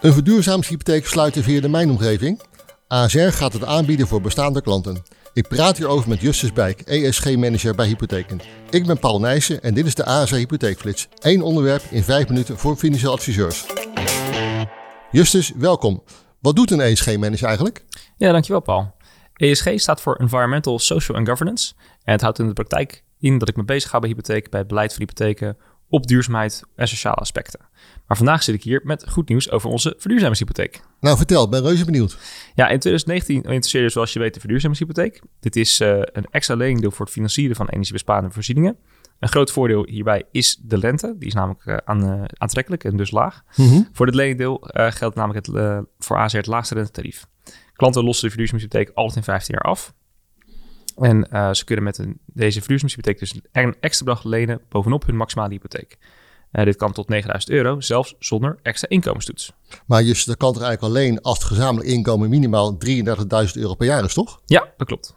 Een verduurzamingshypotheek sluiten via de mijnomgeving? ASR gaat het aanbieden voor bestaande klanten. Ik praat hierover met Justus Bijk, ESG-manager bij Hypotheken. Ik ben Paul Nijssen en dit is de ASR Hypotheekflits. Eén onderwerp in vijf minuten voor financieel adviseurs. Justus, welkom. Wat doet een ESG-manager eigenlijk? Ja, dankjewel Paul. ESG staat voor Environmental, Social and Governance. En het houdt in de praktijk in dat ik me bezig ga bij hypotheek, bij het beleid van hypotheken, op duurzaamheid en sociale aspecten. Maar vandaag zit ik hier met goed nieuws over onze verduurzamingshypotheek. Nou, vertel, ben reuze benieuwd. Ja, in 2019 interesseerde zoals je weet de verduurzamingshypotheek. Dit is uh, een extra leningdeel voor het financieren van energiebesparende voorzieningen. Een groot voordeel hierbij is de rente. Die is namelijk uh, aan, uh, aantrekkelijk en dus laag. Mm -hmm. Voor dit leningdeel geldt namelijk het, voor AZR het laagste rentetarief. Klanten lossen de verduurzamingshypotheek altijd in 15 jaar af. En uh, ze kunnen met een, deze verduurzamingshypotheek dus een extra bedrag lenen bovenop hun maximale hypotheek. Uh, dit kan tot 9000 euro, zelfs zonder extra inkomenstoets. Maar je, dat kan er eigenlijk alleen als het gezamenlijk inkomen minimaal 33.000 euro per jaar is, toch? Ja, dat klopt.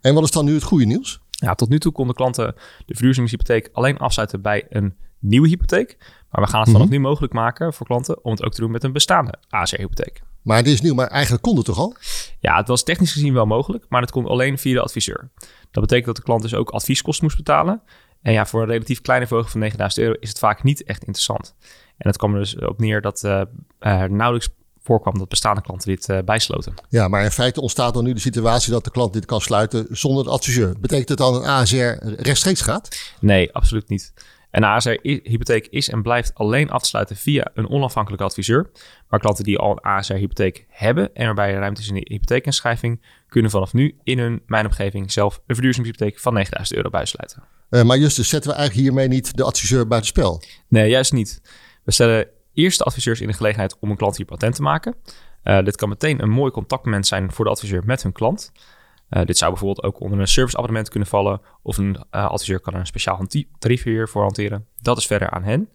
En wat is dan nu het goede nieuws? Ja, tot nu toe konden klanten de verduurzamingshypotheek alleen afsluiten bij een nieuwe hypotheek. Maar we gaan het vanaf mm -hmm. nu mogelijk maken voor klanten om het ook te doen met een bestaande ASR-hypotheek. Maar dit is nieuw, maar eigenlijk kon het toch al? Ja, het was technisch gezien wel mogelijk, maar het kon alleen via de adviseur. Dat betekent dat de klant dus ook advieskosten moest betalen. En ja, voor een relatief kleine verhoging van 9000 euro is het vaak niet echt interessant. En het kwam er dus op neer dat uh, er nauwelijks voorkwam dat bestaande klanten dit uh, bijsloten. Ja, maar in feite ontstaat dan nu de situatie dat de klant dit kan sluiten zonder de adviseur. Betekent het dan dat ASR rechtstreeks gaat? Nee, absoluut niet. Een ASR-hypotheek is en blijft alleen af te sluiten via een onafhankelijke adviseur. Maar klanten die al een ASR-hypotheek hebben en waarbij er ruimte is in de hypotheekinschrijving, kunnen vanaf nu in hun mijnomgeving zelf een verduurzamingshypotheek van 9000 euro bijsluiten. Uh, maar Justus, zetten we eigenlijk hiermee niet de adviseur buitenspel? Nee, juist niet. We stellen eerst de adviseurs in de gelegenheid om een klant hier patent te maken. Uh, dit kan meteen een mooi contactmoment zijn voor de adviseur met hun klant. Uh, dit zou bijvoorbeeld ook onder een serviceabonnement kunnen vallen. Of een uh, adviseur kan er een speciaal tarief hiervoor hanteren. Dat is verder aan hen.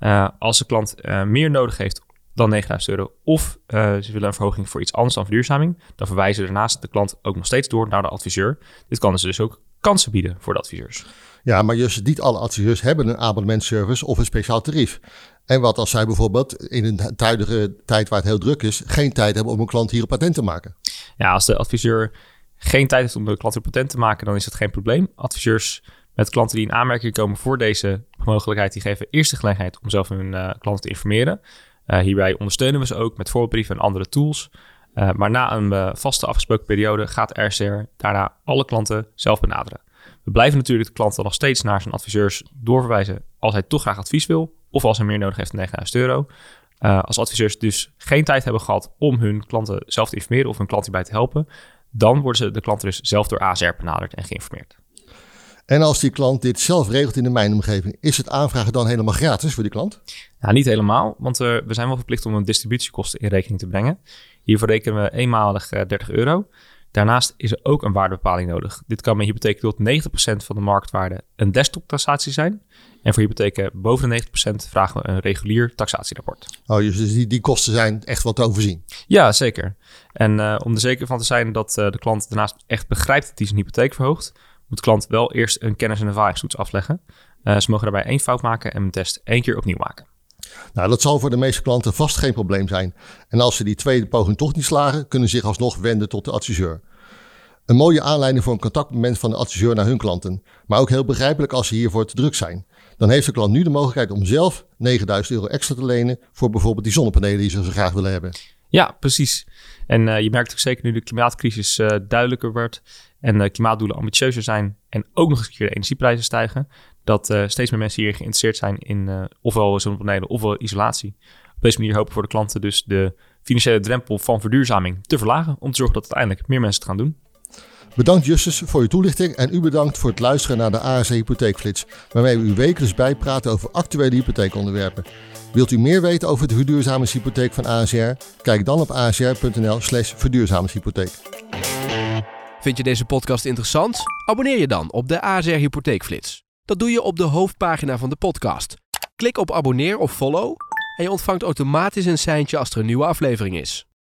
Uh, als de klant meer nodig heeft dan 9000 euro of ze willen een verhoging voor iets anders dan verduurzaming, dan verwijzen daarnaast de klant ook nog steeds door naar de adviseur. Dit kan dus, dus ook kansen bieden voor de adviseurs. Ja, maar juist niet alle adviseurs hebben een abonnementservice of een speciaal tarief. En wat als zij bijvoorbeeld in een huidige tijd waar het heel druk is, geen tijd hebben om een klant hier een patent te maken? Ja, als de adviseur geen tijd heeft om de klant een patent te maken, dan is dat geen probleem. Adviseurs met klanten die in aanmerking komen voor deze mogelijkheid, die geven eerst de gelegenheid om zelf hun uh, klanten te informeren. Uh, hierbij ondersteunen we ze ook met voorbeeldbrieven en andere tools. Uh, maar na een vaste afgesproken periode gaat RCR daarna alle klanten zelf benaderen. We blijven natuurlijk de klant dan nog steeds naar zijn adviseurs doorverwijzen als hij toch graag advies wil of als hij meer nodig heeft dan 9000 euro. Als adviseurs dus geen tijd hebben gehad om hun klanten zelf te informeren of hun klant hierbij te helpen, dan worden ze de klanten dus zelf door ASR benaderd en geïnformeerd. En als die klant dit zelf regelt in de mijnomgeving, is het aanvragen dan helemaal gratis voor die klant? Nou, niet helemaal, want uh, we zijn wel verplicht om een distributiekosten in rekening te brengen. Hiervoor rekenen we eenmalig uh, 30 euro. Daarnaast is er ook een waardebepaling nodig. Dit kan met hypotheken tot 90% van de marktwaarde een desktop-taxatie zijn. En voor hypotheken boven de 90% vragen we een regulier taxatierapport. Oh, dus die, die kosten zijn echt wat te overzien? Ja, zeker. En uh, om er zeker van te zijn dat uh, de klant daarnaast echt begrijpt dat hij zijn hypotheek verhoogt, moet de klant wel eerst een kennis- en ervaringstoets afleggen. Uh, ze mogen daarbij één fout maken en een test één keer opnieuw maken. Nou, dat zal voor de meeste klanten vast geen probleem zijn. En als ze die tweede poging toch niet slagen, kunnen ze zich alsnog wenden tot de adviseur. Een mooie aanleiding voor een contactmoment van de adviseur naar hun klanten. Maar ook heel begrijpelijk als ze hiervoor te druk zijn. Dan heeft de klant nu de mogelijkheid om zelf 9000 euro extra te lenen voor bijvoorbeeld die zonnepanelen die ze zo graag willen hebben. Ja, precies. En uh, je merkt ook zeker nu de klimaatcrisis uh, duidelijker wordt en de klimaatdoelen ambitieuzer zijn en ook nog eens een keer de energieprijzen stijgen, dat uh, steeds meer mensen hier geïnteresseerd zijn in ofwel zonnepanelen ofwel isolatie. Op deze manier hopen we voor de klanten dus de financiële drempel van verduurzaming te verlagen om te zorgen dat uiteindelijk meer mensen het gaan doen. Bedankt Justus voor je toelichting en u bedankt voor het luisteren naar de ASC Hypotheekflits, waarmee we u wekelijks bijpraten over actuele hypotheekonderwerpen. Wilt u meer weten over de verduurzamingshypotheek van ASR? Kijk dan op asr.nl slash verduurzamingshypotheek. Vind je deze podcast interessant? Abonneer je dan op de ASR Hypotheekflits. Dat doe je op de hoofdpagina van de podcast. Klik op abonneer of follow en je ontvangt automatisch een seintje als er een nieuwe aflevering is.